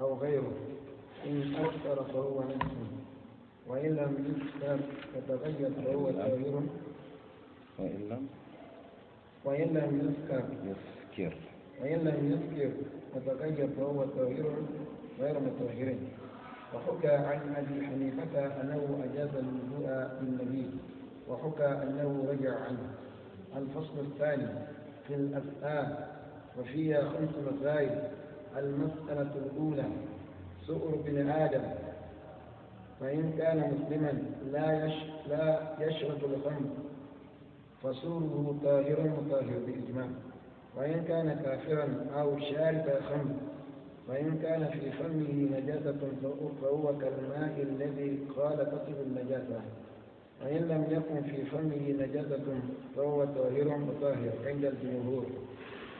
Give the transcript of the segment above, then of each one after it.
أو غيره. إن أكثر فهو نجس وإن لم يكثر يتغير فهو طاهر وإن لم وإن لم يسكر يسكر وإن لم يسكر يتغير فهو طاهر غير مطهر وحكى عن أبي حنيفة أنه أجاز الوضوء بالنبي وحكى أنه رجع عنه. الفصل الثاني في الأفعال وفيها خمس مسائل. المسألة الأولى سؤر بن آدم. فإن كان مسلما لا يش لا يشرب الخمر فسوره طاهر مطهر بإجماع وإن كان كافرا أو شارب خمر وإن كان في فمه نجاسة فهو كالماء الذي خالطته النجاسة. وإن لم يكن في فمه نجاسة فهو طاهر مطهر عند الجمهور.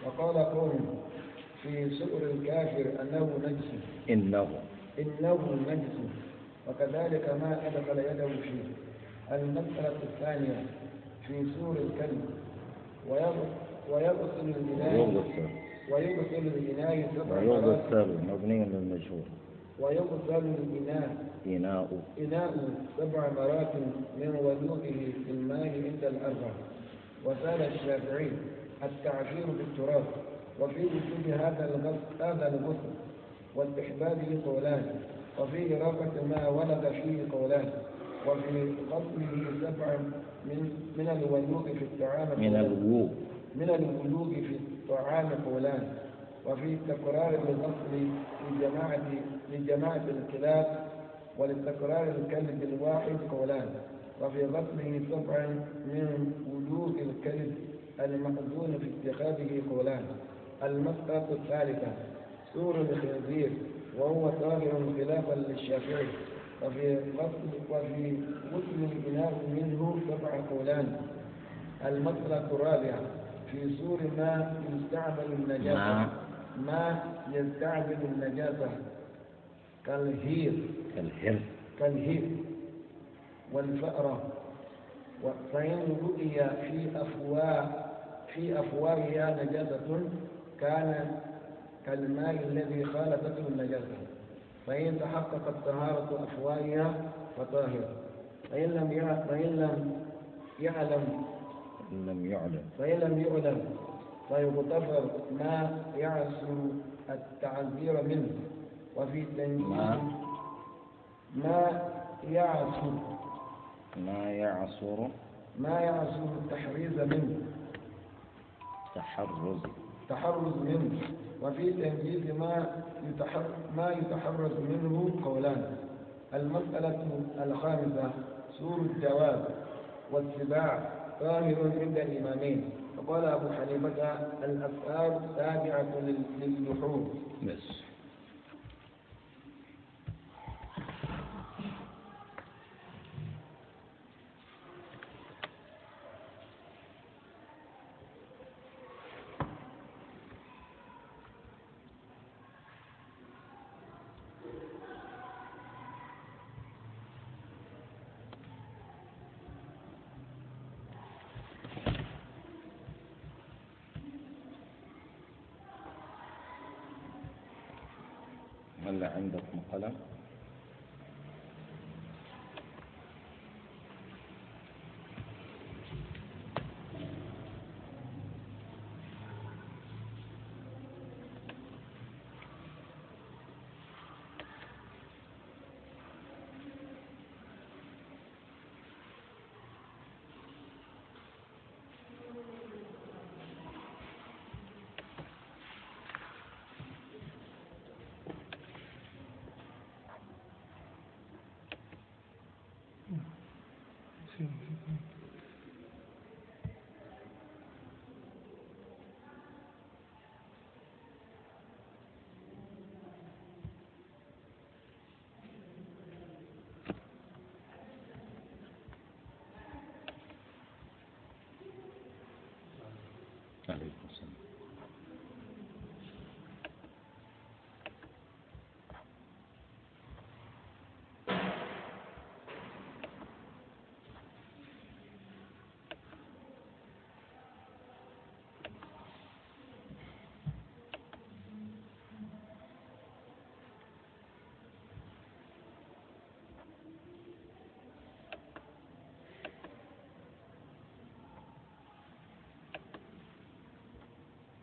وقال قوم في سؤر الكافر أنه نجس. إنه. إنه نجس. وكذلك ما أدخل يده فيه المسألة الثانية في سور الكلب. ويغسل الإناء ويغسل. ويغسل الإناء سبع مرات. ويغسل مبني للمجهول ويغسل الإناء. إناء. إناء سبع مرات من وضوئه في الماء عند الأربع. وسال الشافعي التعفير بالتراب. وفي وجود هذا الغسل هذا الغسل واستحبابه قولان وفي إراقة ما ولد فيه قولان وفي غسله سبع من من الولوغ في الطعام من. الوو من الولوغ في الطعام قولان. وفي تكرار الغسل لجماعة لجماعة الكلاب ولتكرار الكلب الواحد قولان. وفي غسله سبع من ولوغ الكلب المأذون في اتخاذه قولان. المسألة الثالثة سور الخنزير وهو طاهر خلافا للشافعي وفي غسل وفي غسل الإناء منه سبع قولان. المسألة الرابعة في سؤر ما يستعمل النجاسة. ما. يستعمل النجاسة؟ كالهر. كالهر كالهر. والفأرة. فإن رؤي في أفواه في أفواهها نجاسة. كان كالماء الذي خالطته النجاسة فإن تحققت طهارة أفواهها فطاهر. فإن لم فإن لم يعلم إن لم يعلم. فإن لم يعلم فيغتفر ما يعسر التعذير منه. وفي تنجيز ما. ما يعسر ما يعصر. ما يعسر التحريز منه. تحرز. تحرز منه وفي تنجيز ما ما يتحرز منه قولان المسألة الخامسة سور الجواب والسباع ظاهر عند الإمامين. وقال أبو حنيفة الأفعال تابعة لل- لللحوم بس. هل عندكم قلم؟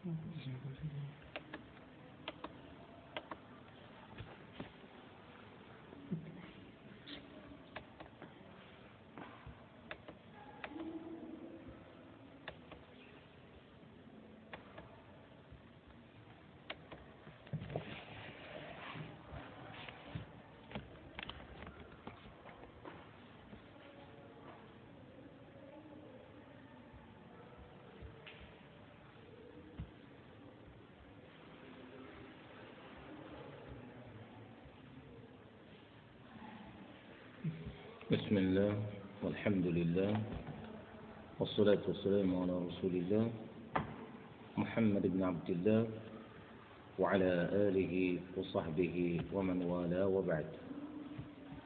嗯。行不行 بسم الله والحمد لله والصلاة والسلام على رسول الله محمد بن عبد الله وعلى آله وصحبه ومن والاه وبعد.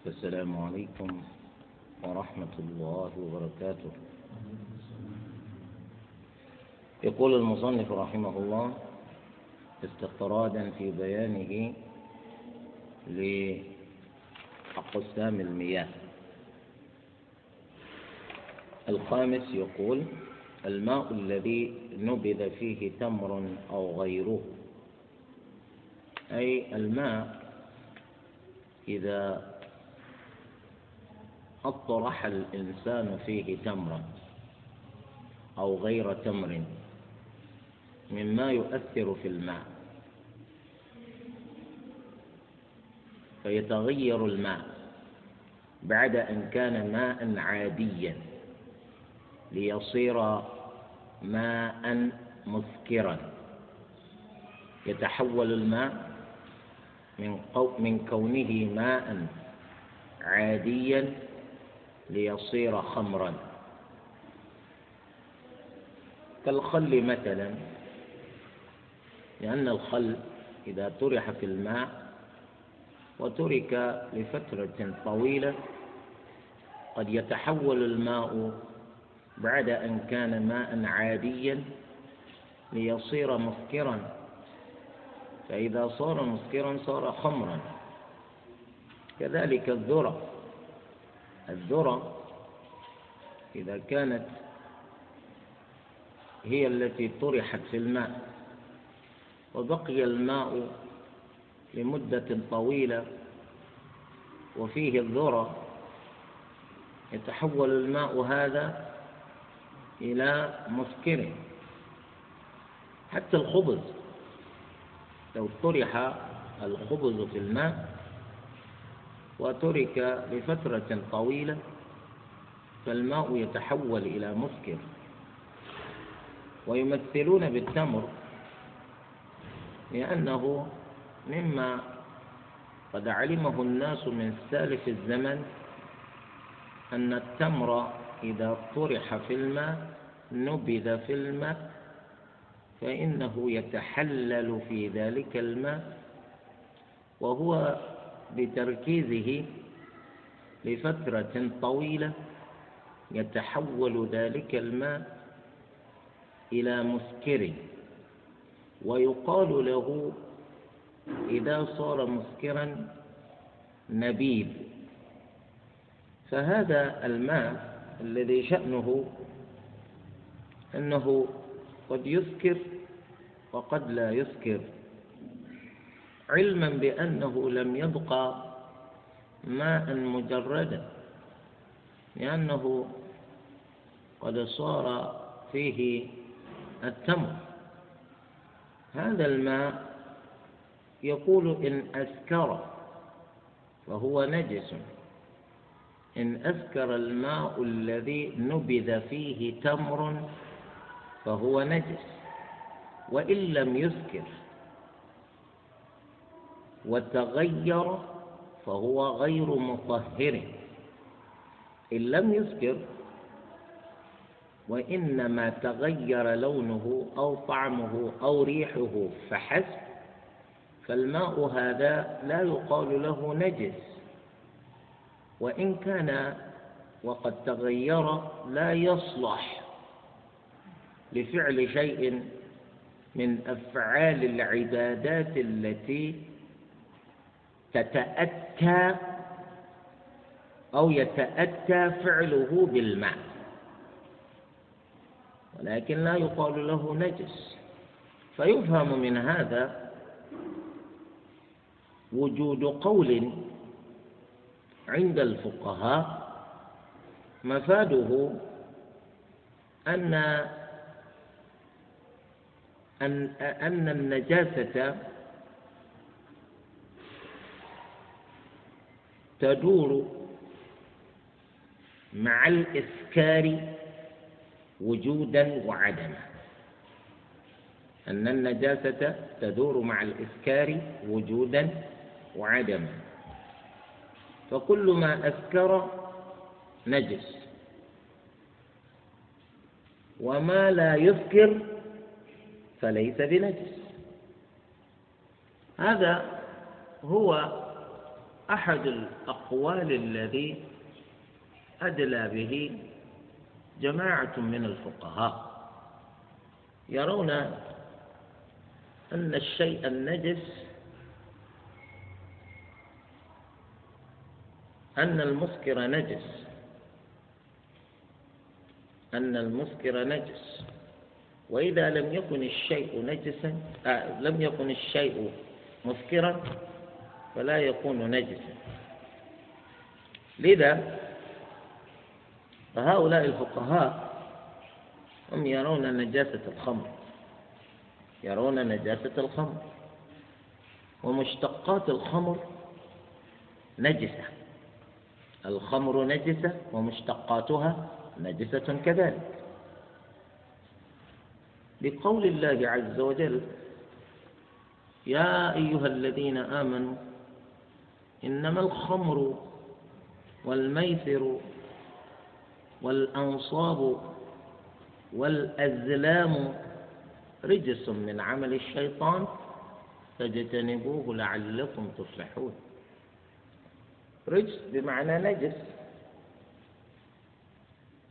السلام عليكم ورحمة الله وبركاته. يقول المصنف رحمه الله استطرادا في بيانه لأقسام المياه. الخامس يقول الماء الذي نبذ فيه تمر أو غيره. أي الماء إذا أطرح الإنسان فيه تمرا أو غير تمر مما يؤثر في الماء. فيتغير الماء بعد أن كان ماء عاديا. ليصير ماء مسكرا. يتحول الماء من من كونه ماء عاديا ليصير خمرا. كالخل مثلا لأن الخل إذا طرح في الماء وترك لفترة طويلة قد يتحول الماء بعد أن كان ماء عاديا ليصير مسكرا. فإذا صار مسكرا صار خمرا. كذلك الذرة. الذرة إذا كانت هي التي طرحت في الماء وبقي الماء لمدة طويلة وفيه الذرة يتحول الماء هذا إلى مسكر. حتى الخبز لو طرح الخبز في الماء وترك لفترة طويلة فالماء يتحول إلى مسكر. ويمثلون بالتمر لأنه مما قد علمه الناس من سالف الزمن أن التمر إذا طرح في الماء نبذ في الماء فإنه يتحلل في ذلك الماء. وهو بتركيزه لفترة طويلة يتحول ذلك الماء إلى مسكر ويقال له إذا صار مسكرا نبيذ. فهذا الماء الذي شأنه أنه قد يسكر وقد لا يسكر. علما بأنه لم يبقى ماء مجردا لأنه قد صار فيه التمر. هذا الماء يقول إن أسكر فهو نجس. إن أسكر الماء الذي نبذ فيه تمر فهو نجس وإن لم يسكر وتغير فهو غير مطهر. إن لم يسكر وإنما تغير لونه أو طعمه أو ريحه فحسب فالماء هذا لا يقال له نجس. وإن كان وقد تغير لا يصلح لفعل شيء من أفعال العبادات التي تتأتى أو يتأتى فعله بالماء. ولكن لا يقال له نجس. فيفهم من هذا وجود قول عند الفقهاء مفاده أن أن أن النجاسة تدور مع الإسكار وجودا وعدما. أن النجاسة تدور مع الإسكار وجودا وعدما. فكل ما أسكر نجس. وما لا يسكر فليس بنجس. هذا هو أحد الأقوال الذي أدلى به جماعة من الفقهاء. يرون أن الشيء النجس أن المسكر نجس. أن المسكر نجس. وإذا لم يكن الشيء نجسا آه لم يكن الشيء مسكرا فلا يكون نجسا. لذا فهؤلاء الفقهاء هم يرون نجاسة الخمر. يرون نجاسة الخمر. ومشتقات الخمر نجسة. الخمر نجسة ومشتقاتها نجسة كذلك. بقول الله عز وجل يا أيها الذين آمنوا إنما الخمر والميسر والأنصاب والأزلام رجس من عمل الشيطان فاجتنبوه لعلكم تفلحون. رجس بمعنى نجس.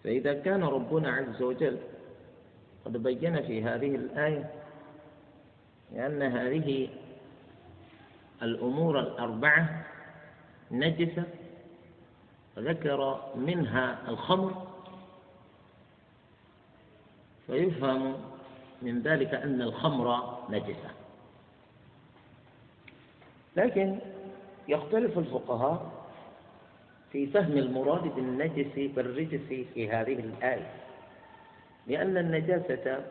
فإذا كان ربنا عز وجل قد بين في هذه الآية لأن هذه الأمور الأربعة نجسة ذكر منها الخمر فيفهم من ذلك أن الخمر نجسة. لكن يختلف الفقهاء في فهم المراد بالنجس بالرجس في هذه الآية. لأن النجاسة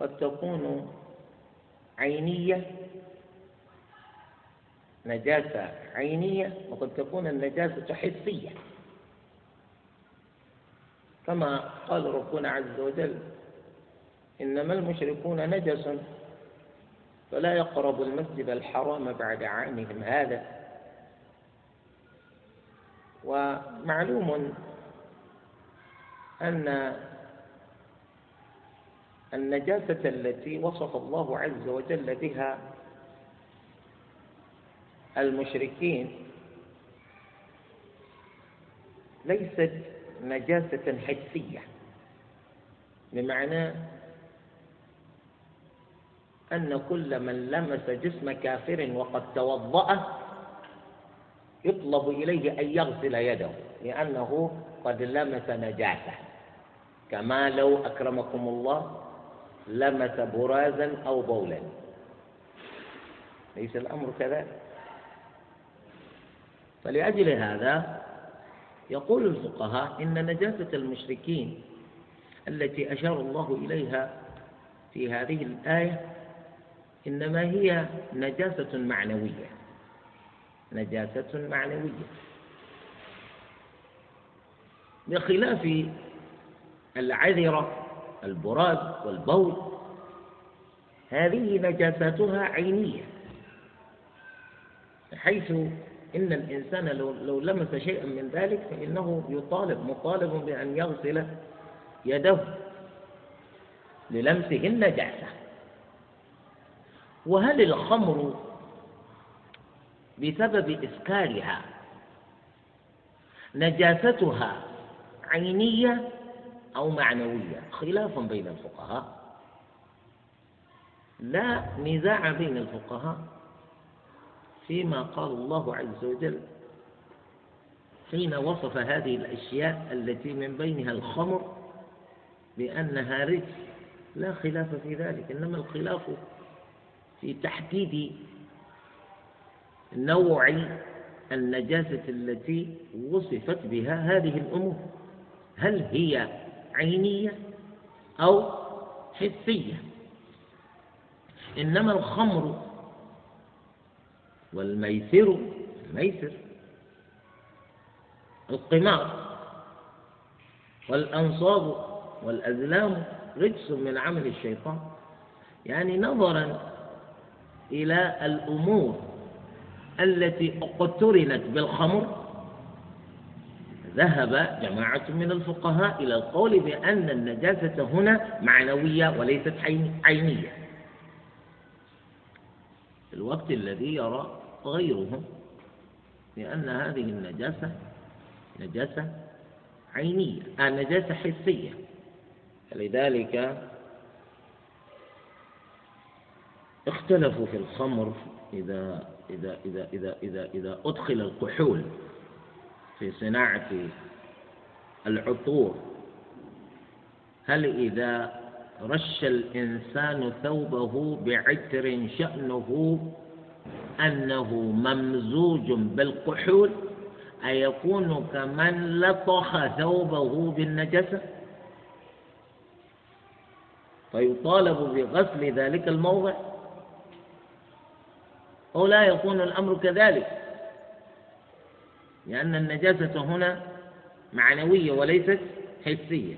قد تكون عينية نجاسة عينية وقد تكون النجاسة حسية. كما قال ربنا عز وجل إنما المشركون نجس فلا يقربوا المسجد الحرام بعد عامهم هذا. ومعلوم أن النجاسة التي وصف الله عز وجل بها المشركين ليست نجاسة حسية بمعنى أن كل من لمس جسم كافر وقد توضأ يطلب إليه أن يغسل يده لأنه قد لمس نجاسة. كما لو أكرمكم الله لمس برازا أو بولا. ليس الأمر كذلك. فلأجل هذا يقول الفقهاء إن نجاسة المشركين التي أشار الله إليها في هذه الآية إنما هي نجاسة معنوية. نجاسة معنوية. بخلاف العذرة البراز والبول هذه نجاساتها عينية. حيث إن الإنسان لو, لو لمس شيئا من ذلك فإنه يطالب مطالب بأن يغسل يده للمسه النجاسة. وهل الخمر بسبب إسكارها نجاستها عينية أو معنوية. خلاف بين الفقهاء. لا نزاع بين الفقهاء فيما قال الله عز وجل حين وصف هذه الأشياء التي من بينها الخمر بأنها رجس. لا خلاف في ذلك. إنما الخلاف في تحديد نوع النجاسة التي وصفت بها هذه الأمور. هل هي عينية أو حسية؟ إنما الخمر والميسر الميسر القمار والأنصاب والأزلام رجس من عمل الشيطان. يعني نظرا إلى الأمور التي اقترنت بالخمر ذهب جماعة من الفقهاء إلى القول بأن النجاسة هنا معنوية وليست عينية في الوقت الذي يرى غيرهم لأن هذه النجاسة نجاسة عينية آه نجاسة حسية. فلذلك اختلفوا في الخمر إذا إذا إذا إذا إذا إذا أدخل الكحول في صناعة العطور هل إذا رش الإنسان ثوبه بعتر شأنه أنه ممزوج بالكحول أيكون كمن لطخ ثوبه بالنجسة فيطالب بغسل ذلك الموضع؟ أو لا يكون الأمر كذلك. لأن النجاسة هنا معنوية وليست حسية.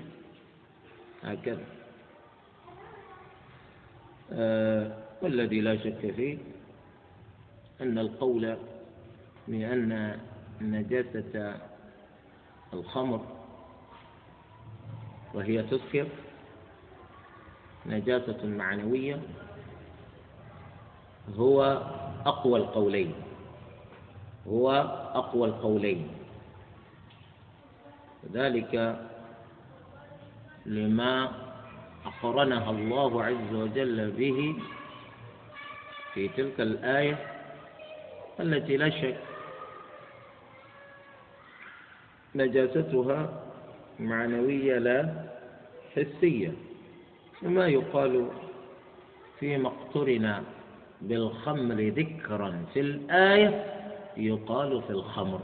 هكذا. آه والذي لا شك فيه أن القول بأن نجاسة الخمر وهي تسكر نجاسة معنوية هو أقوى القولين. هو أقوى القولين. ذلك لما أقرنها الله عز وجل به في تلك الآية التي لا شك نجاستها معنوية لا حسية. وما يقال فيما اقترن بالخمر ذكرا في الآية يقال في الخمر.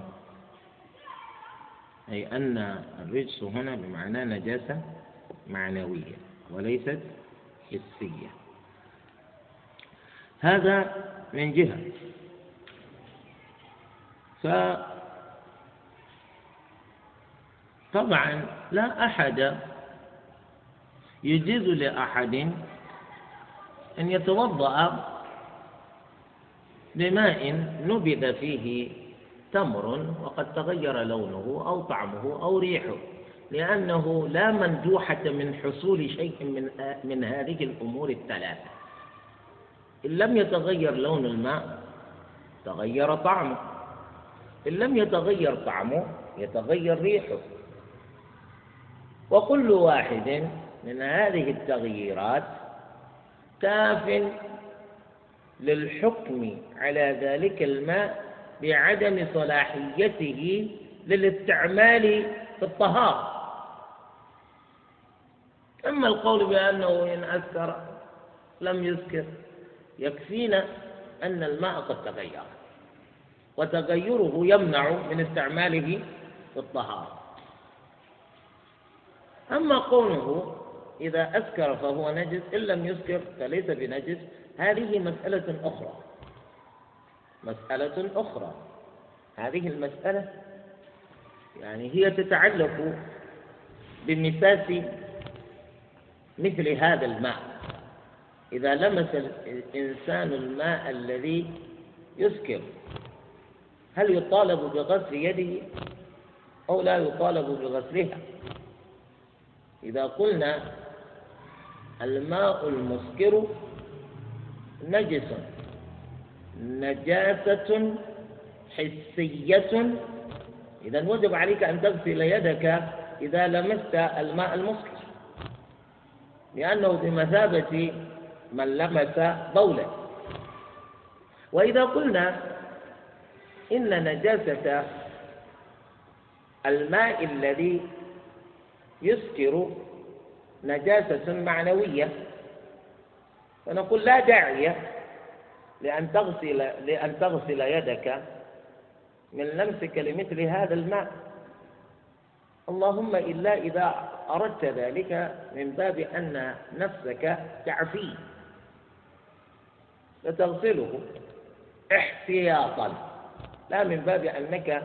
أي أن الرجس هنا بمعنى نجاسة معنوية وليست حسية. هذا من جهة. ف طبعا لا أحد يجوز لأحد أن يتوضأ بماء نبذ فيه تمر وقد تغير لونه أو طعمه أو ريحه لأنه لا مندوحة من حصول شيء من من هذه الأمور الثلاثة. إن لم يتغير لون الماء تغير طعمه. إن لم يتغير طعمه يتغير ريحه. وكل واحد من هذه التغييرات كاف للحكم على ذلك الماء بعدم صلاحيته للاستعمال في الطهارة. أما القول بأنه إن أسكر لم يسكر يكفينا أن الماء قد تغير وتغيره يمنع من استعماله في الطهارة. أما قوله إذا أسكر فهو نجس إن لم يسكر فليس بنجس. هذه مسألة أخرى. مسألة أخرى. هذه المسألة يعني هي تتعلق بمساس مثل هذا الماء. إذا لمس الإنسان الماء الذي يسكر هل يطالب بغسل يده أو لا يطالب بغسلها؟ إذا قلنا الماء المسكر نجس نجاسة حسية. إذا وجب عليك أن تغسل يدك إذا لمست الماء المسكر لأنه بمثابة من لمس بولا وإذا قلنا إن نجاسة الماء الذي يسكر نجاسة معنوية. فنقول لا داعي لأن تغسل لأن تغسل يدك من لمسك لمثل هذا الماء. اللهم إلا إذا أردت ذلك من باب أن نفسك تعفيه فتغسله احتياطا. لا من باب أنك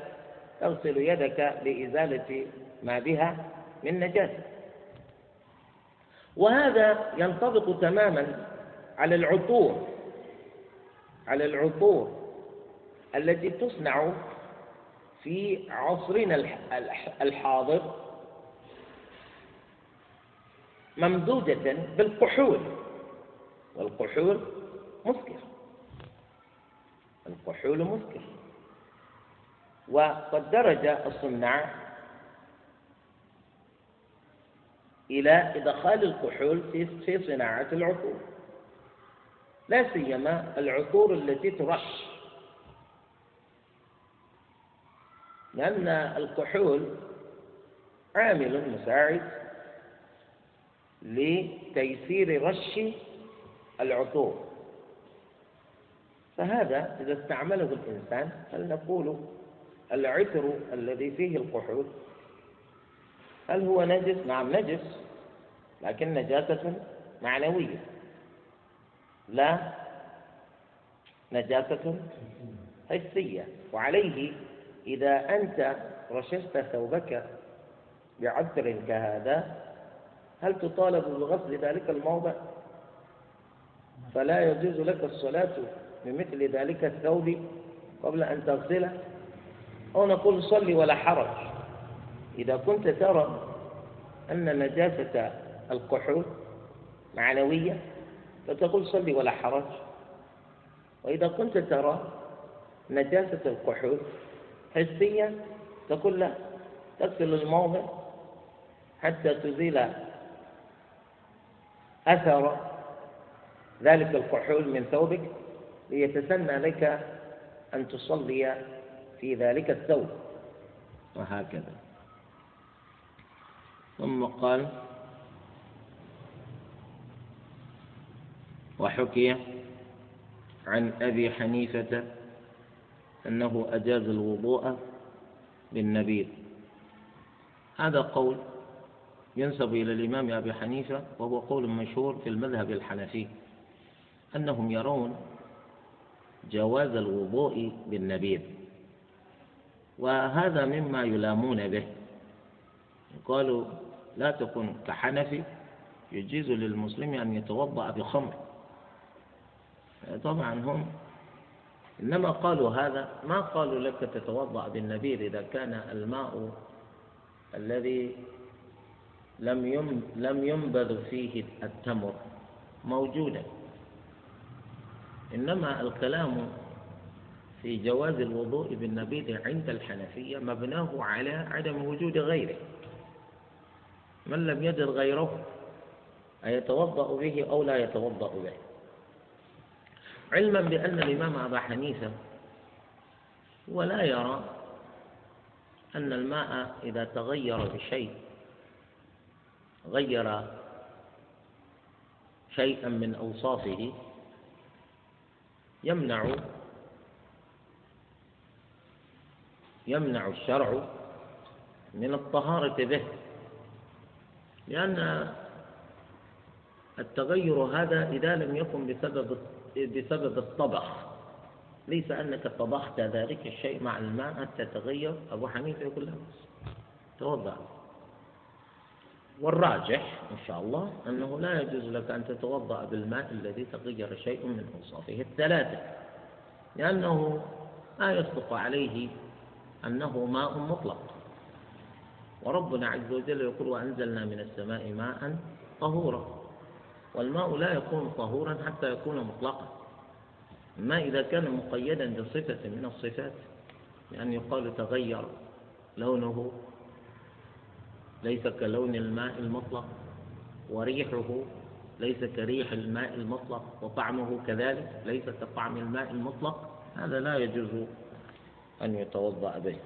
تغسل يدك لإزالة ما بها من نجاسة. وهذا ينطبق تماما على العطور على العطور التي تصنع في عصرنا الحاضر ممدودة بالكحول والكحول مسكر. الكحول مسكر. وقد درج الصناع إلى إدخال الكحول في صناعة العطور لا سيما العطور التي ترش. لأن الكحول عامل مساعد لتيسير رش العطور فهذا إذا استعمله الإنسان هل نقول العطر الذي فيه الكحول هل هو نجس؟ نعم نجس لكن نجاسة معنوية. لا نجاسة حسية. وعليه إذا أنت رششت ثوبك بعطر كهذا هل تطالب بغسل ذلك الموضع؟ فلا يجوز لك الصلاة بمثل ذلك الثوب قبل أن تغسله. أو نقول صلي ولا حرج. إذا كنت ترى أن نجاسة الكحول معنوية فتقول صلي ولا حرج. وإذا كنت ترى نجاسة الكحول حسية تقول لا تغسل الموضع حتى تزيل أثر ذلك الكحول من ثوبك ليتسنى لك أن تصلي في ذلك الثوب. وهكذا. ثم قال وحكي عن أبي حنيفة أنه أجاز الوضوء بالنبيذ هذا قول ينسب إلى الإمام أبي حنيفة وهو قول مشهور في المذهب الحنفي أنهم يرون جواز الوضوء بالنبيذ وهذا مما يلامون به. قالوا لا تكن كحنفي يجيز للمسلم أن يتوضأ بخمر. طبعا هم إنما قالوا هذا ما قالوا لك تتوضأ بالنبيذ إذا كان الماء الذي لم لم ينبذ فيه التمر موجودا. إنما الكلام في جواز الوضوء بالنبيذ عند الحنفية مبناه على عدم وجود غيره. من لم يجد غيره أيتوضأ به أو لا يتوضأ به. علما بأن الإمام أبا حنيفة ولا يرى أن الماء إذا تغير بشيء غير شيئا من أوصافه يمنع يمنع الشرع من الطهارة به. لأن التغير هذا إذا لم يكن بسبب بسبب الطبخ ليس أنك طبخت ذلك الشيء مع الماء حتى تغير. أبو حنيفة يقول لا توضأ. والراجح إن شاء الله أنه لا يجوز لك أن تتوضأ بالماء الذي تغير شيء من أوصافه الثلاثة. لأنه لا يصدق عليه أنه ماء مطلق. وربنا عز وجل يقول وأنزلنا من السماء ماء طهورا. والماء لا يكون طهورا حتى يكون مطلقا. ما إذا كان مقيدا بصفة من الصفات لأن يقال تغير لونه ليس كلون الماء المطلق. وريحه ليس كريح الماء المطلق وطعمه كذلك ليس كطعم الماء المطلق. هذا لا يجوز أن يتوضأ به.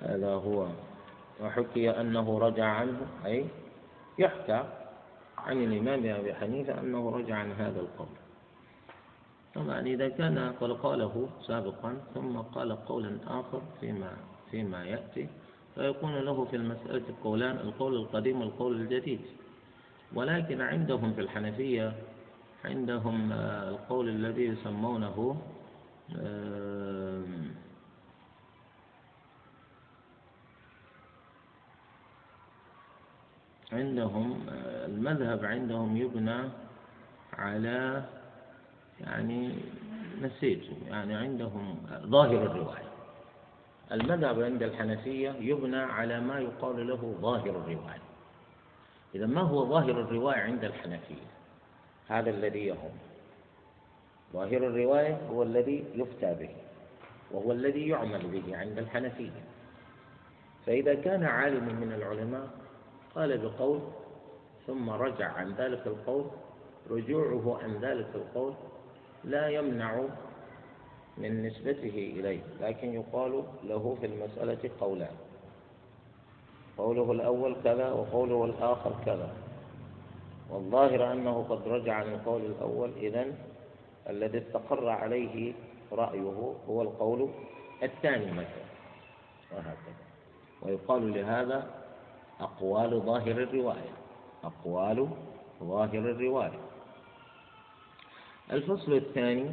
هذا هو. وحكي أنه رجع عنه أي يحكى عن الإمام أبي حنيفة أنه رجع عن هذا القول. طبعا إذا كان قد قاله سابقا ثم قال قولا آخر فيما فيما يأتي فيكون له في المسألة قولان القول القديم والقول الجديد. ولكن عندهم في الحنفية عندهم آه، القول الذي يسمونه عندهم المذهب عندهم يبنى على يعني نسيت يعني عندهم ظاهر الرواية. المذهب عند الحنفية يبنى على ما يقال له ظاهر الرواية. إذا ما هو ظاهر الرواية عند الحنفية؟ هذا الذي يهم. ظاهر الرواية هو الذي يفتى به وهو الذي يعمل به عند الحنفية. فإذا كان عالم من العلماء قال بقول ثم رجع عن ذلك القول رجوعه عن ذلك القول لا يمنع من نسبته إليه لكن يقال له في المسألة قولان. قوله الأول كذا وقوله الآخر كذا. والظاهر أنه قد رجع عن القول الأول إذن الذي استقر عليه رأيه هو القول الثاني مثلا وهكذا. ويقال لهذا أقوال ظاهر الرواية. أقوال ظاهر الرواية. الفصل الثاني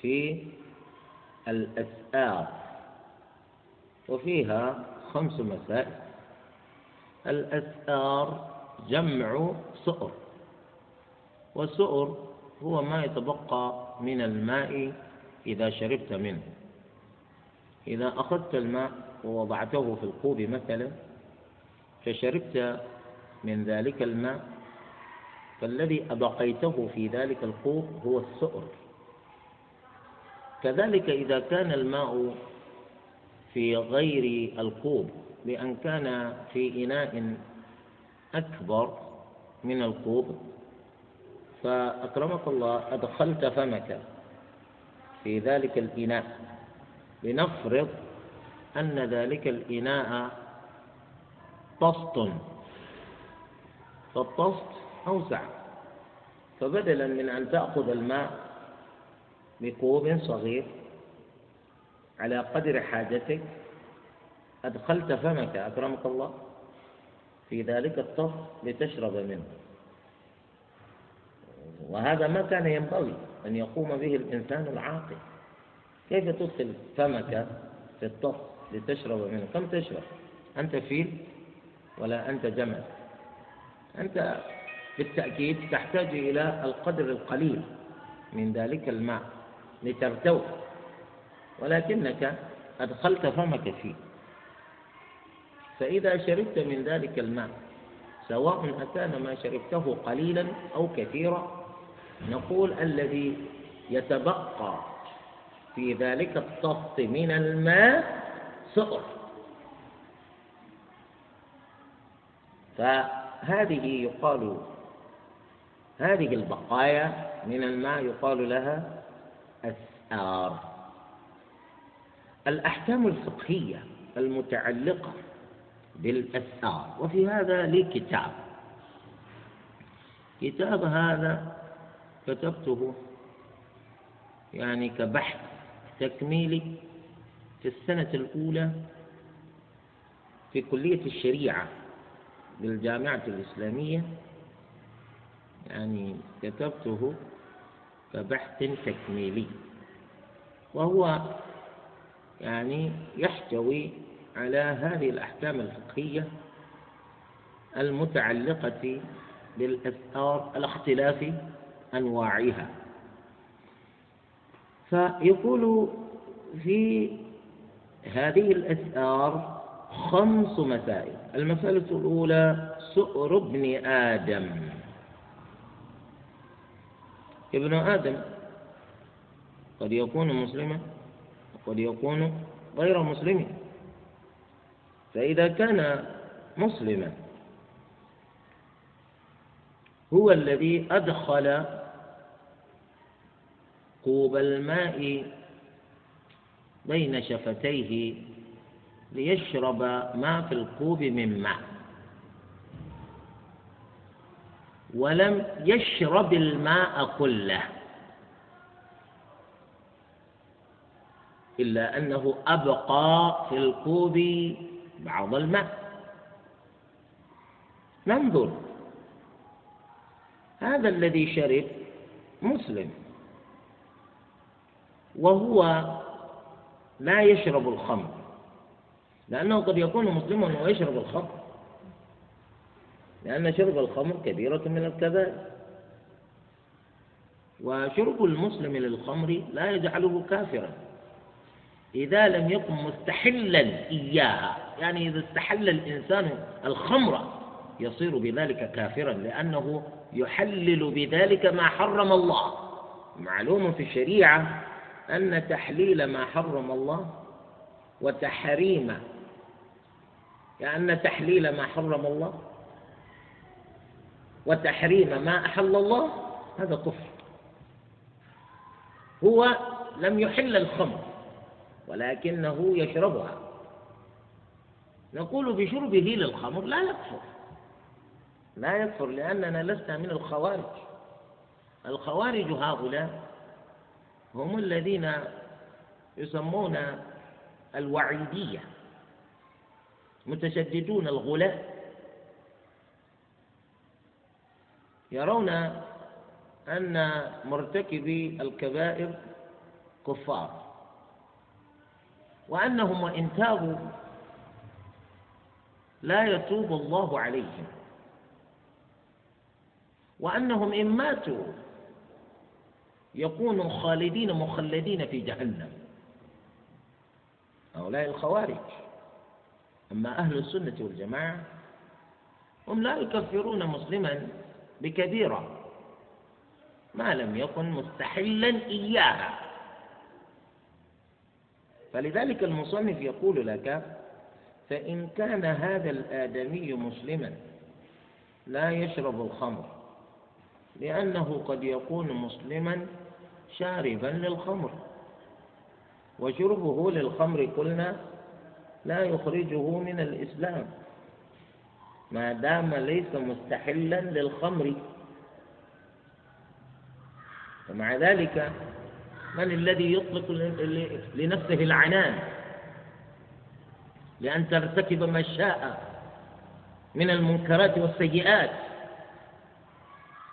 في الأسآر وفيها خمس مسائل. الأسآر جمع سؤر. والسؤر هو ما يتبقى من الماء إذا شربت منه. إذا أخذت الماء ووضعته في الكوب مثلا فشربت من ذلك الماء. فالذي أبقيته في ذلك الكوب هو السؤر. كذلك إذا كان الماء في غير الكوب بأن كان في إناء أكبر من الكوب فأكرمك الله أدخلت فمك في ذلك الإناء. لنفرض أن ذلك الإناء طست فالطست أوسع فبدلا من أن تأخذ الماء بكوب صغير على قدر حاجتك أدخلت فمك أكرمك الله في ذلك الطف لتشرب منه. وهذا ما كان ينبغي أن يقوم به الإنسان العاقل. كيف تدخل فمك في الطف لتشرب منه؟ كم تشرب؟ أنت فيل ولا أنت جمل أنت بالتأكيد تحتاج إلى القدر القليل من ذلك الماء لترتوي ولكنك أدخلت فمك فيه. فإذا شربت من ذلك الماء سواء أكان ما شربته قليلا أو كثيرا نقول الذي يتبقى في ذلك الطفط من الماء سؤر فهذه يقال هذه البقايا من الماء يقال لها أسآر. الأحكام الفقهية المتعلقة بالأسآر وفي هذا لي كتاب كتاب هذا كتبته يعني كبحث تكميلي في السنة الأولى في كلية الشريعة. بالجامعة الإسلامية يعني كتبته كبحث تكميلي. وهو يعني يحتوي على هذه الأحكام الفقهية المتعلقة بالأسرار على اختلاف أنواعها. فيقول في هذه الأسرار خمس مسائل. المسألة الأولى سؤر ابن آدم. ابن آدم قد يكون مسلما وقد يكون غير مسلم. فإذا كان مسلما هو الذي أدخل كوب الماء بين شفتيه ليشرب ما في الكوب من ماء. ولم يشرب الماء كله. إلا أنه أبقى في الكوب بعض الماء. ننظر. هذا الذي شرب مسلم. وهو لا يشرب الخمر. لأنه قد يكون مسلما ويشرب الخمر. لأن شرب الخمر كبيرة من الكبائر. وشرب المسلم للخمر لا يجعله كافرا. إذا لم يكن مستحلا إياها يعني إذا استحل الإنسان الخمر يصير بذلك كافرا لأنه يحلل بذلك ما حرم الله. معلوم في الشريعة أن تحليل ما حرم الله وتحريم يعني أن تحليل ما حرم الله وتحريم ما أحل الله هذا كفر. هو لم يحل الخمر ولكنه يشربها. نقول بشربه للخمر لا يكفر. لا يكفر لأننا لسنا من الخوارج. الخوارج هؤلاء هم الذين يسمون الوعيدية. متشددون الغلاة. يرون أن مرتكبي الكبائر كفار. وأنهم وإن تابوا لا يتوب الله عليهم. وأنهم إن ماتوا يكونوا خالدين مخلدين في جهنم. هؤلاء الخوارج. أما أهل السنة والجماعة هم لا يكفرون مسلما بكبيرة ما لم يكن مستحلا إياها. فلذلك المصنف يقول لك فإن كان هذا الآدمي مسلما لا يشرب الخمر لأنه قد يكون مسلما شاربا للخمر. وشربه للخمر قلنا لا يخرجه من الإسلام. ما دام ليس مستحلا للخمر. ومع ذلك من الذي يطلق لنفسه العنان؟ لأن ترتكب ما شاء من المنكرات والسيئات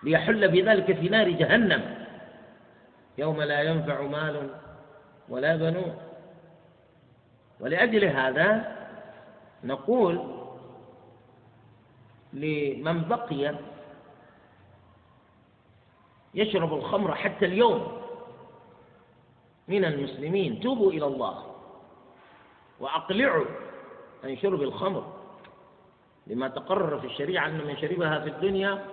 ليحل بذلك في نار جهنم. يوم لا ينفع مال ولا بنون. ولأجل هذا نقول لمن بقي يشرب الخمر حتى اليوم من المسلمين توبوا إلى الله وأقلعوا عن شرب الخمر. لما تقرر في الشريعة أن من شربها في الدنيا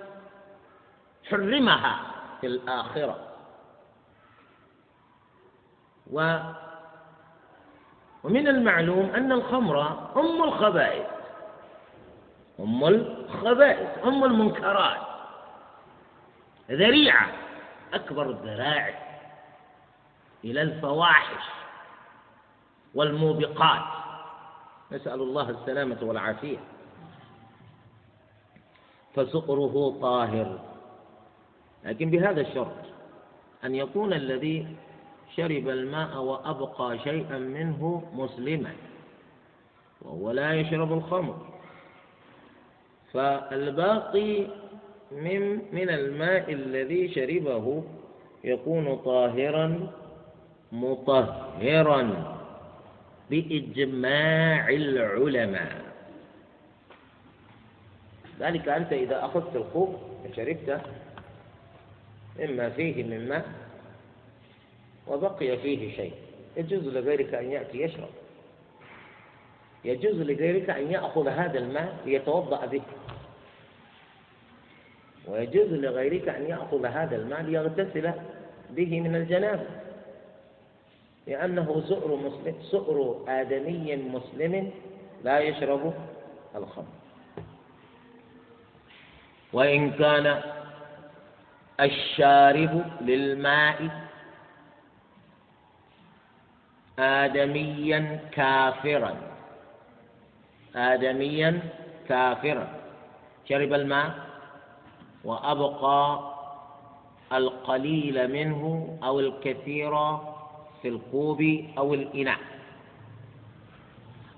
حرمها في الآخرة. و ومن المعلوم أن الخمر أم الخبائث. أم الخبائث أم المنكرات. ذريعة أكبر الذرائع إلى الفواحش والموبقات. نسأل الله السلامة والعافية. فسؤره طاهر. لكن بهذا الشرط أن يكون الذي شرب الماء وأبقى شيئا منه مسلما وهو لا يشرب الخمر. فالباقي من من الماء الذي شربه يكون طاهرا مطهرا بإجماع العلماء. ذلك أنت إذا أخذت الخوف وشربته إما فيه من ماء وبقي فيه شيء. يجوز لغيرك أن يأتي يشرب. يجوز لغيرك أن يأخذ هذا الماء ليتوضأ به. ويجوز لغيرك أن يأخذ هذا الماء ليغتسل به من الجنابة. لأنه سؤر مسلم سؤر آدمي مسلم لا يشرب الخمر. وإن كان الشارب للماء آدميا كافرا. آدميا كافرا. شرب الماء وأبقى القليل منه أو الكثير في الكوب أو الإناء.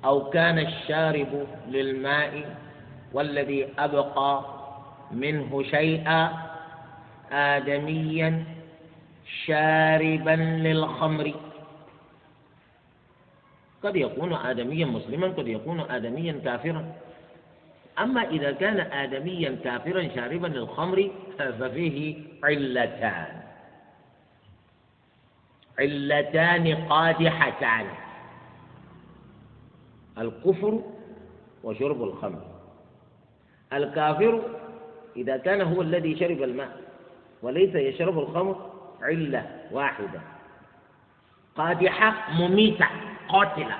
أو كان الشارب للماء والذي أبقى منه شيئا آدميا شاربا للخمر. قد يكون آدميا مسلما قد يكون آدميا كافرا. أما إذا كان آدميا كافرا شاربا للخمر ففيه علتان. علتان قادحتان. الكفر وشرب الخمر. الكافر إذا كان هو الذي شرب الماء وليس يشرب الخمر علة واحدة. قادحة مميتة. قاتلة.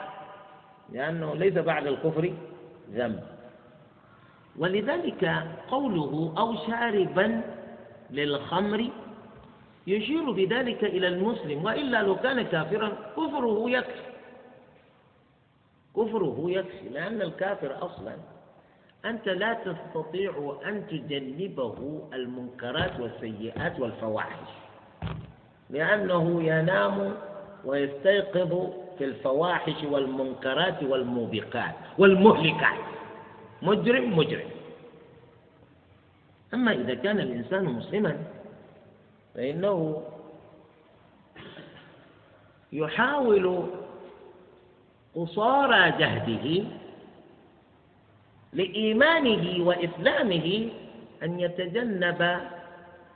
لأنه ليس بعد الكفر ذنب. ولذلك قوله أو شاربا للخمر يشير بذلك إلى المسلم وإلا لو كان كافرا كفره يكفي. كفره يكفي لأن الكافر أصلا أنت لا تستطيع أن تجنبه المنكرات والسيئات والفواحش لأنه ينام ويستيقظ في الفواحش والمنكرات والموبقات والمهلكات. مجرم مجرم. أما إذا كان الإنسان مسلما فإنه يحاول قصارى جهده لإيمانه وإسلامه أن يتجنب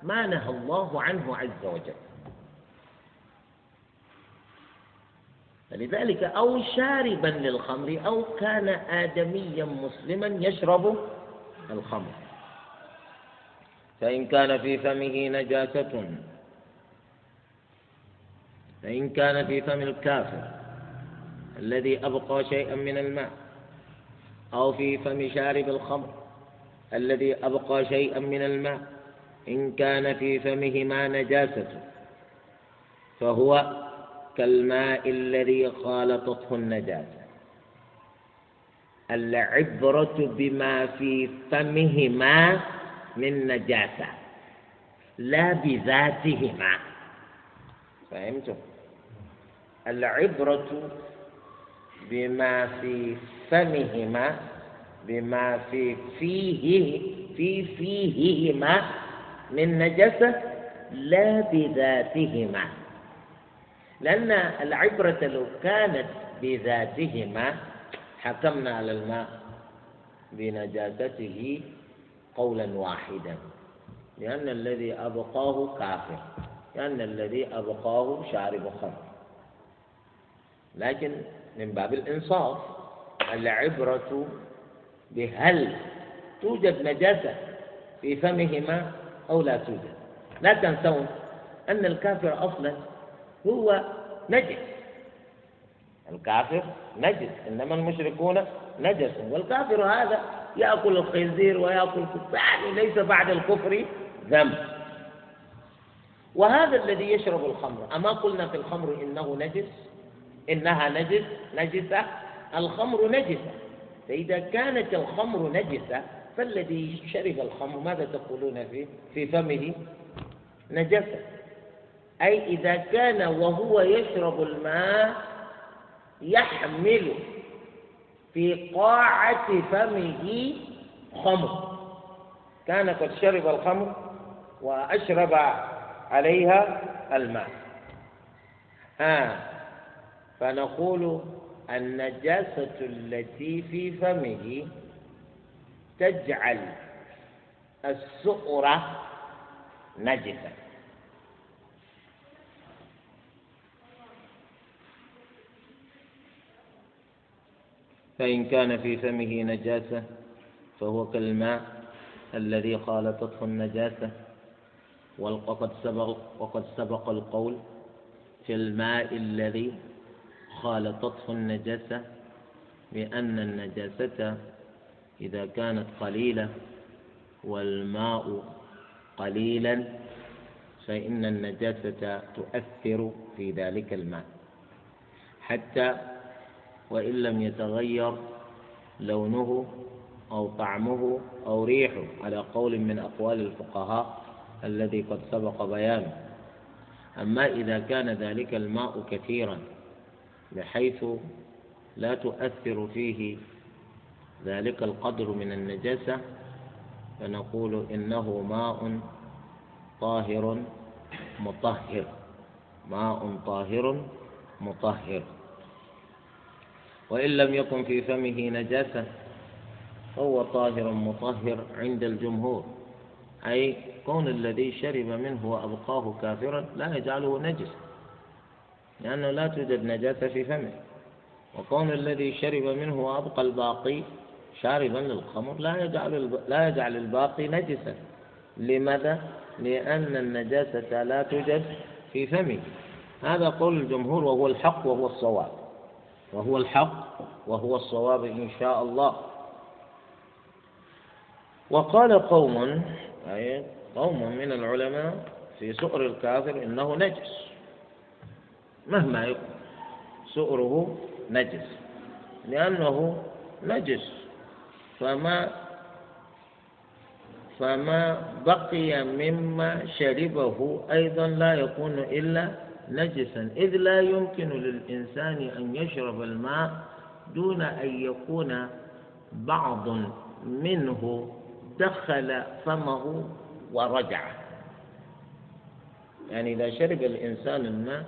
ما نهى الله عنه عز وجل. فلذلك أو شاربا للخمر أو كان آدميا مسلما يشرب الخمر. فإن كان في فمه نجاسة فإن كان في فم الكافر الذي أبقى شيئا من الماء أو في فم شارب الخمر الذي أبقى شيئا من الماء إن كان في فمهما نجاسة فهو كالماء الذي خالطته النجاسة العبرة بما في فمهما من نجاسة لا بذاتهما. فهمتم العبرة بما في فمهما بما في فيه في فيهما من نجسة لا بذاتهما. لأن العبرة لو كانت بذاتهما حكمنا على الماء بنجاسته قولا واحدا. لأن الذي أبقاه كافر لأن الذي أبقاه شارب خمر. لكن من باب الإنصاف العبرة بهل توجد نجاسة في فمهما أو لا توجد. لا تنسون أن الكافر أصلا هو نجس. الكافر نجس إنما المشركون نجس. والكافر هذا يأكل الخنزير ويأكل يعني ليس بعد الكفر ذنب. وهذا الذي يشرب الخمر أما قلنا في الخمر إنه نجس؟ إنها نجس نجسة. الخمر نجسة. فإذا كانت الخمر نجسة فالذي شرب الخمر ماذا تقولون فيه في فمه؟ نجسة. أي إذا كان وهو يشرب الماء يحمل في قاعة فمه خمر. كان قد شرب الخمر وأشرب عليها الماء. ها فنقول النجاسة التي في فمه تجعل السؤر نجسا. فإن كان في فمه نجاسة فهو كالماء الذي خالطته النجاسة وقد سبق وقد سبق القول في الماء الذي خالطته النجاسة بأن النجاسة إذا كانت قليلة والماء قليلا فإن النجاسة تؤثر في ذلك الماء. حتى وإن لم يتغير لونه أو طعمه أو ريحه على قول من أقوال الفقهاء الذي قد سبق بيانه أما إذا كان ذلك الماء كثيرا بحيث لا تؤثر فيه ذلك القدر من النجاسة فنقول إنه ماء طاهر مطهر. ماء طاهر مطهر. وإن لم يكن في فمه نجاسة فهو طاهر مطهر عند الجمهور. أي كون الذي شرب منه وأبقاه كافرا لا يجعله نجسا لأنه لا توجد نجاسة في فمه. وكون الذي شرب منه وأبقى الباقي شاربا للخمر لا يجعل لا يجعل الباقي نجسا. لماذا؟ لأن النجاسة لا توجد في فمه. هذا قول الجمهور وهو الحق وهو الصواب. وهو الحق وهو الصواب إن شاء الله. وقال قوم أي قوم من العلماء في سؤر الكافر إنه نجس. مهما يكن سؤره نجس لأنه نجس. فما فما بقي مما شربه أيضا لا يكون إلا نجسا. إذ لا يمكن للإنسان أن يشرب الماء دون أن يكون بعض منه دخل فمه ورجع. يعني إذا شرب الإنسان الماء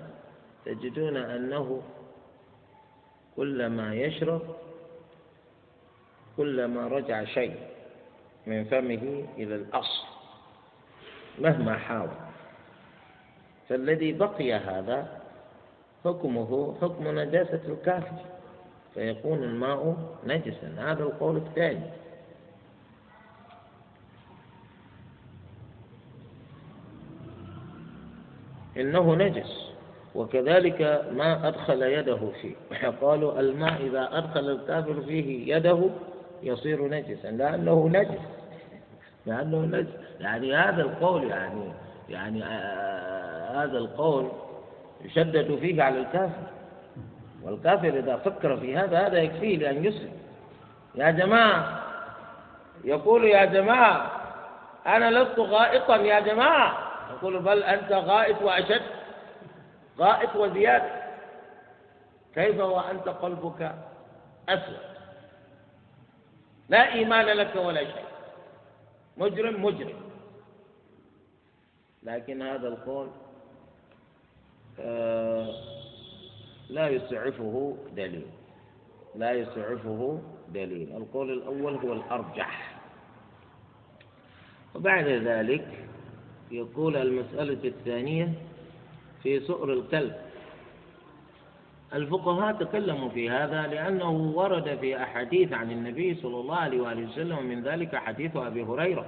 تجدون أنه كلما يشرب كلما رجع شيء من فمه إلى الأصل مهما حاول. فالذي بقي هذا حكمه حكم نجاسة الكافر. فيكون الماء نجسا. هذا القول الثاني. إنه نجس. وكذلك ما أدخل يده فيه. قالوا الماء إذا أدخل الكافر فيه يده يصير نجسا. لأنه نجس. لأنه نجس. يعني هذا القول يعني يعني آه هذا القول يشدد فيه على الكافر. والكافر إذا فكر في هذا هذا يكفيه لأن يسلم. يا جماعة يقول يا جماعة أنا لست غائطا يا جماعة. يقول بل أنت غائط وأشد غائط وزيادة. كيف وأنت قلبك أسود؟ لا إيمان لك ولا شيء. مجرم مجرم. لكن هذا القول لا يسعفه دليل. لا يسعفه دليل. القول الأول هو الأرجح. وبعد ذلك يقول المسألة الثانية في سؤر الكلب. الفقهاء تكلموا في هذا لأنه ورد في أحاديث عن النبي صلى الله عليه وآله وسلم من ذلك حديث أبي هريرة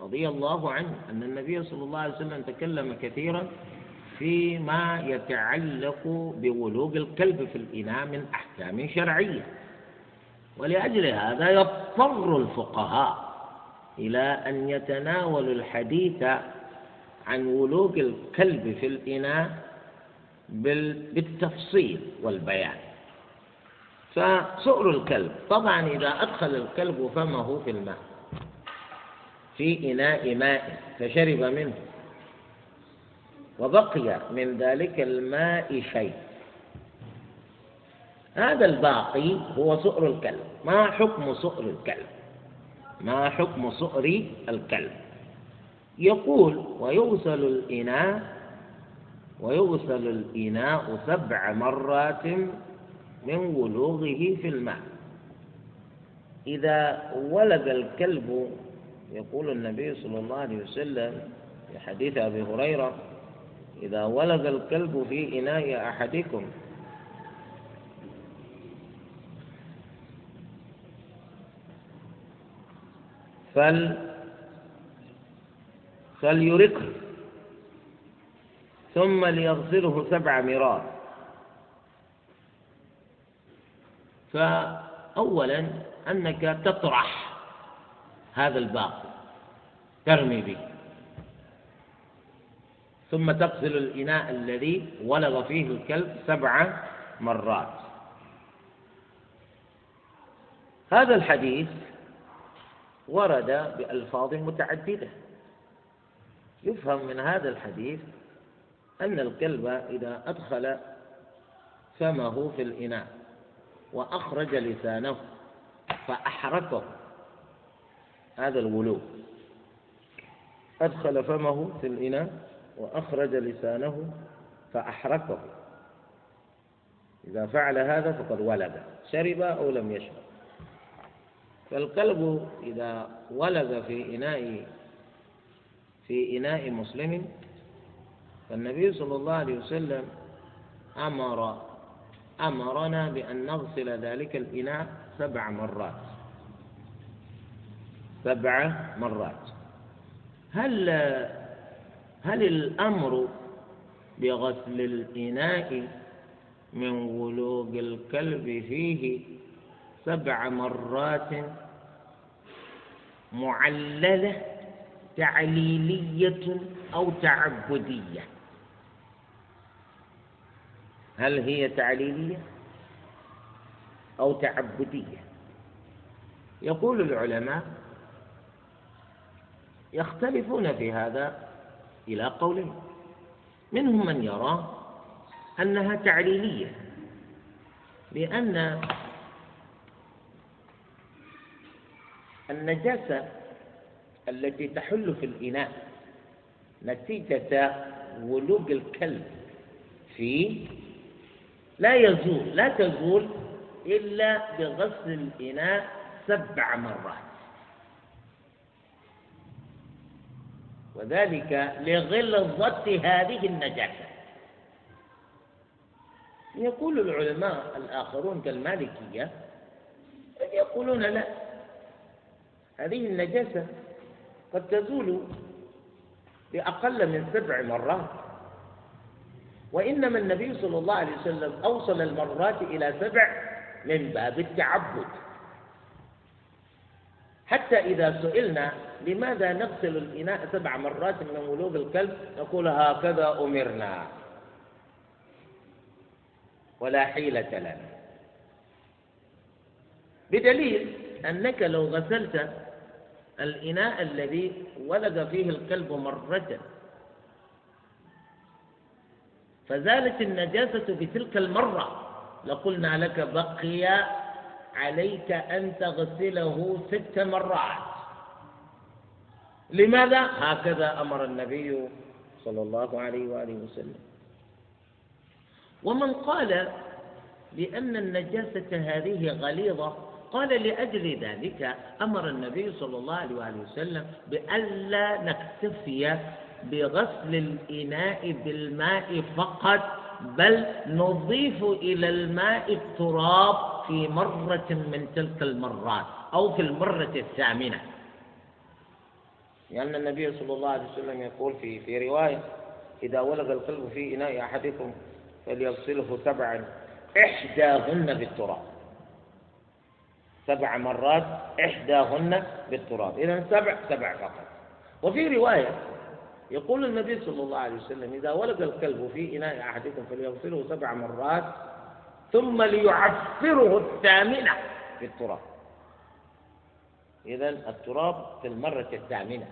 رضي الله عنه أن النبي صلى الله عليه وسلم تكلم كثيرا فيما يتعلق بولوغ الكلب في الإناء من أحكام شرعية. ولأجل هذا يضطر الفقهاء إلى أن يتناولوا الحديث عن ولوغ الكلب في الإناء بالتفصيل والبيان. فسؤر الكلب طبعا إذا أدخل الكلب فمه في الماء في إناء ماء فشرب منه. وبقي من ذلك الماء شيء. هذا الباقي هو سؤر الكلب. ما حكم سؤر الكلب؟ ما حكم سؤر الكلب؟ يقول ويغسل الإناء ويغسل الإناء سبع مرات من ولوغه في الماء. إذا ولد الكلب يقول النبي صلى الله عليه وسلم في حديث أبي هريرة إذا ولد الكلب في إناء أحدكم. فل فليرقه ثم ليغسله سبع مرات. فأولا أنك تطرح هذا الباقي. ترمي به. ثم تغسل الإناء الذي ولغ فيه الكلب سبع مرات. هذا الحديث ورد بألفاظ متعددة. يفهم من هذا الحديث أن الكلب إذا أدخل فمه في الإناء وأخرج لسانه فأحركه هذا الولوغ أدخل فمه في الإناء وأخرج لسانه فأحركه إذا فعل هذا فقد ولد. شرب أو لم يشرب. فالكلب إذا ولد في إناء في إناء مسلم فالنبي صلى الله عليه وسلم أمر أمرنا بأن نغسل ذلك الإناء سبع مرات. سبع مرات. هل هل الأمر بغسل الإناء من ولوغ الكلب فيه سبع مرات معللة تعليلية أو تعبدية؟ هل هي تعليلية أو تعبدية؟ يقول العلماء يختلفون في هذا إلى قولين منهم من يرى أنها تعليلية لأن النجاسة التي تحل في الإناء نتيجة ولوغ الكلب فيه لا يزول لا تزول إلا بغسل الإناء سبع مرات. وذلك لغلظة هذه النجاسة. يقول العلماء الآخرون كالمالكية يقولون لا هذه النجاسة قد تزول بأقل من سبع مرات وإنما النبي صلى الله عليه وسلم أوصل المرات إلى سبع من باب التعبد. حتى إذا سئلنا لماذا نغسل الإناء سبع مرات من ولوغ الكلب؟ نقول هكذا أمرنا. ولا حيلة لنا. بدليل أنك لو غسلت الإناء الذي ولد فيه الكلب مرة. فزالت النجاسة بتلك المرة. لقلنا لك بقي عليك أن تغسله ست مرات لماذا؟ هكذا أمر النبي صلى الله عليه وآله وسلم ومن قال بأن النجاسة هذه غليظة قال لأجل ذلك أمر النبي صلى الله عليه وآله وسلم بألا نكتفي بغسل الإناء بالماء فقط بل نضيف إلى الماء التراب في مرة من تلك المرات أو في المرة الثامنة. لأن النبي صلى الله عليه وسلم يقول في في رواية إذا ولد القلب في إناء أحدكم فليغسله سبعا إحداهن بالتراب. سبع مرات إحداهن بالتراب. إذا سبع سبع فقط. وفي رواية يقول النبي صلى الله عليه وسلم إذا ولد الكلب في إناء أحدكم فليغسله سبع مرات ثم ليعفره الثامنة بالتراب إذا التراب في المرة الثامنة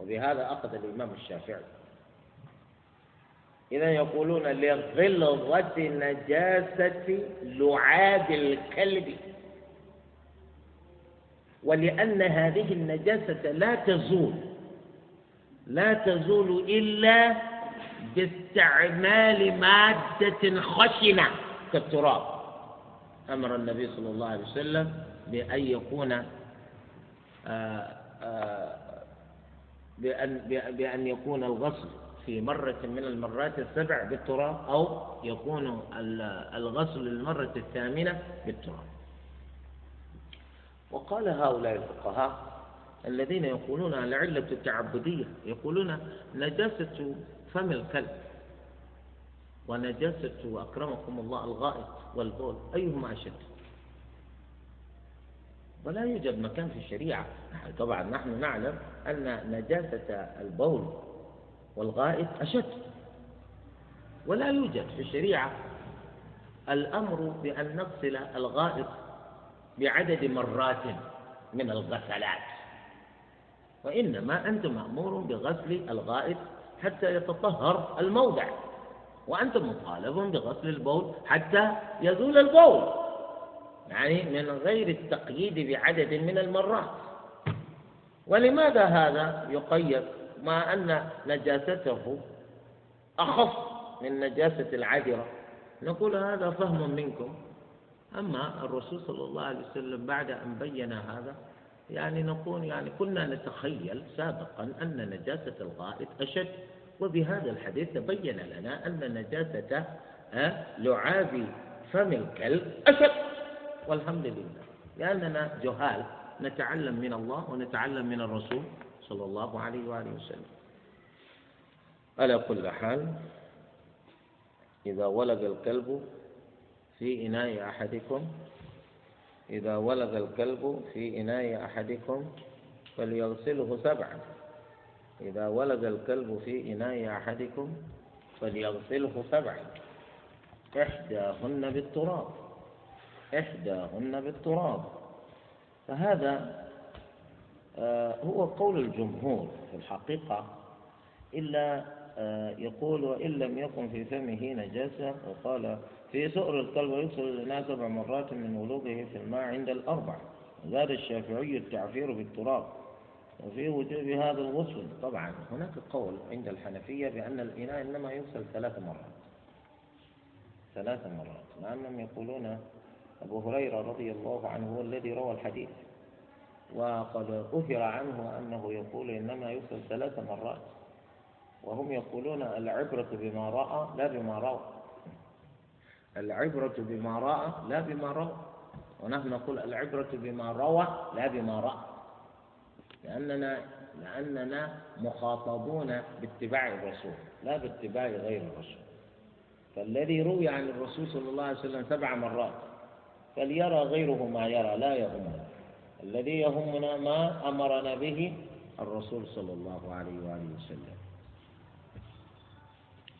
وبهذا أخذ الإمام الشافعي. إذا يقولون لغلظة نجاسة لعاب الكلب ولأن هذه النجاسة لا تزول لا تزول إلا باستعمال مادة خشنة. كالتراب أمر النبي صلى الله عليه وسلم بأن يكون آه، آه، بأن بأن يكون الغسل في مرة من المرات السبع بالتراب أو يكون الغسل للمرة الثامنة بالتراب. وقال هؤلاء الفقهاء الذين يقولون العلة التعبدية يقولون نجاسة فم الكلب. ونجاسة أكرمكم الله الغائط والبول أيهما أشد؟ ولا يوجد مكان في الشريعة. طبعا نحن نعلم أن نجاسة البول والغائط أشد. ولا يوجد في الشريعة الأمر بأن نغسل الغائط بعدد مرات من الغسلات. وإنما أنت مأمور بغسل الغائط حتى يتطهر الموضع. وأنت مطالب بغسل البول حتى يزول البول يعني من غير التقييد بعدد من المرات. ولماذا هذا يقيد مع أن نجاسته أخف من نجاسة العذرة؟ نقول هذا فهم منكم. أما الرسول صلى الله عليه وسلم بعد أن بين هذا يعني نقول يعني كنا نتخيل سابقا أن نجاسة الغائط أشد. وبهذا الحديث تبين لنا أن نجاسة لعاب فم الكلب أشد والحمد لله. لأننا جهال نتعلم من الله ونتعلم من الرسول صلى الله عليه وآله وسلم. على كل حال إذا ولد الكلب في إناء أحدكم إذا ولد الكلب في إناء أحدكم فليغسله سبعا. إذا ولد الكلب في إناء أحدكم فليغسله سبعا. إحداهن بالتراب. إحداهن بالتراب. فهذا آه، هو قول الجمهور في الحقيقة. إلا آه، يقول وإن لم يكن في فمه نجاسة وقال في سؤر الكلب يغسل الإناء سبع مرات من ولوغه في الماء عند الأربع. زاد الشافعي التعفير بالتراب. وفي وجوب هذا الغسل. طبعا هناك قول عند الحنفية بأن الإناء إنما يغسل ثلاث مرات. ثلاث مرات لأنهم يقولون أبو هريرة رضي الله عنه هو الذي روى الحديث. وقد أثر عنه أنه يقول إنما يغسل ثلاث مرات. وهم يقولون العبرة بما رأى لا بما روى. العبرة بما رأى لا بما روى. ونحن نقول العبرة بما روى لا بما رأى. لأننا لأننا مخاطبون باتباع الرسول لا باتباع غير الرسول. فالذي روي عن الرسول صلى الله عليه وسلم سبع مرات فليرى غيره ما يرى لا يهمنا. الذي يهمنا ما أمرنا به الرسول صلى الله عليه وآله وسلم.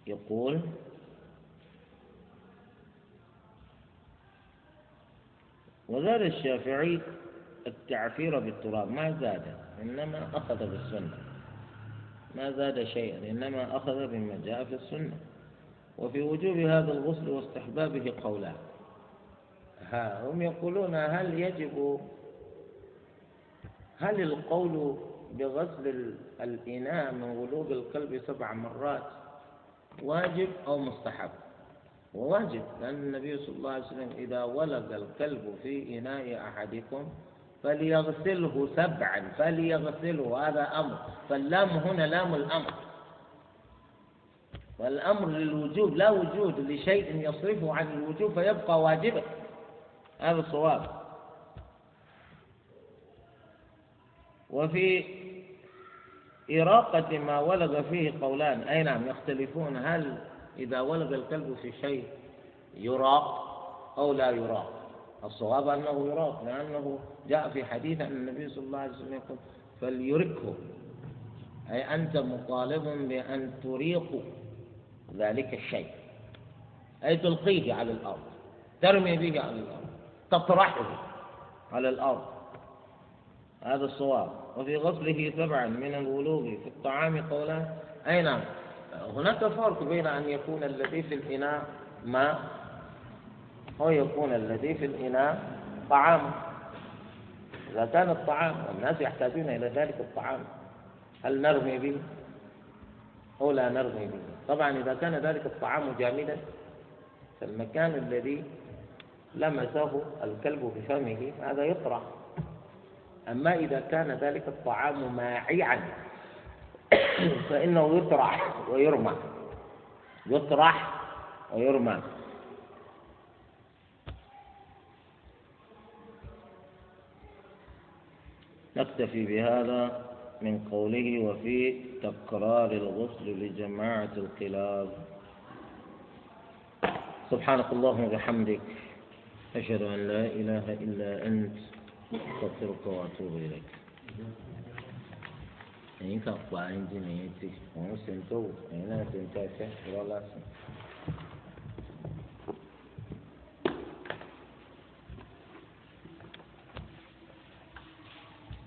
يقول وزاد الشافعي التعفير بالتراب ما زاد؟ إنما أخذ بالسنة. ما زاد شيئا إنما أخذ بما جاء في السنة. وفي وجوب هذا الغسل واستحبابه قولان ها هم يقولون هل يجب هل القول بغسل الإناء من ولوغ القلب سبع مرات واجب أو مستحب؟ وواجب لأن النبي صلى الله عليه وسلم إذا ولد الكلب في إناء أحدكم فليغسله سبعا فليغسله هذا أمر. فاللام هنا لام الأمر. والأمر للوجوب لا وجود لشيء يصرفه عن الوجوب فيبقى واجبا. هذا الصواب. وفي إراقة ما ولد فيه قولان. أي نعم يختلفون. هل إذا ولد الكلب في شيء يراق أو لا يراق؟ الصواب أنه يراق لأنه جاء في حديث أن النبي صلى الله عليه وسلم يقول فليركه أي أنت مطالب بأن تريق ذلك الشيء. أي تلقيه على الأرض ترمي به على الأرض تطرحه على الأرض. هذا الصواب. وفي غسله سبعا من الولوغ في الطعام قولان أي نعم هناك فرق بين أن يكون الذي في الإناء ماء أو يكون الذي في الإناء طعام. إذا كان الطعام والناس يحتاجون إلى ذلك الطعام. هل نرمي به؟ أو لا نرمي به. طبعا إذا كان ذلك الطعام جامدا فالمكان الذي لمسه الكلب بفمه هذا يطرح أما إذا كان ذلك الطعام ماعيا فإنه يطرح ويرمى. يطرح ويرمى. نكتفي بهذا من قوله وفي تكرار الغسل لجماعة الكلاب سبحانك اللهم وبحمدك أشهد أن لا إله إلا أنت أستغفرك وأتوب إليك ẹ̀yin kan pa ẹ́ńjìnì yẹn tì òun ṣe ń tó wù ẹ̀yin náà ṣe ń tẹ́ ẹ̀fẹ́ ìrọ́lá sí i.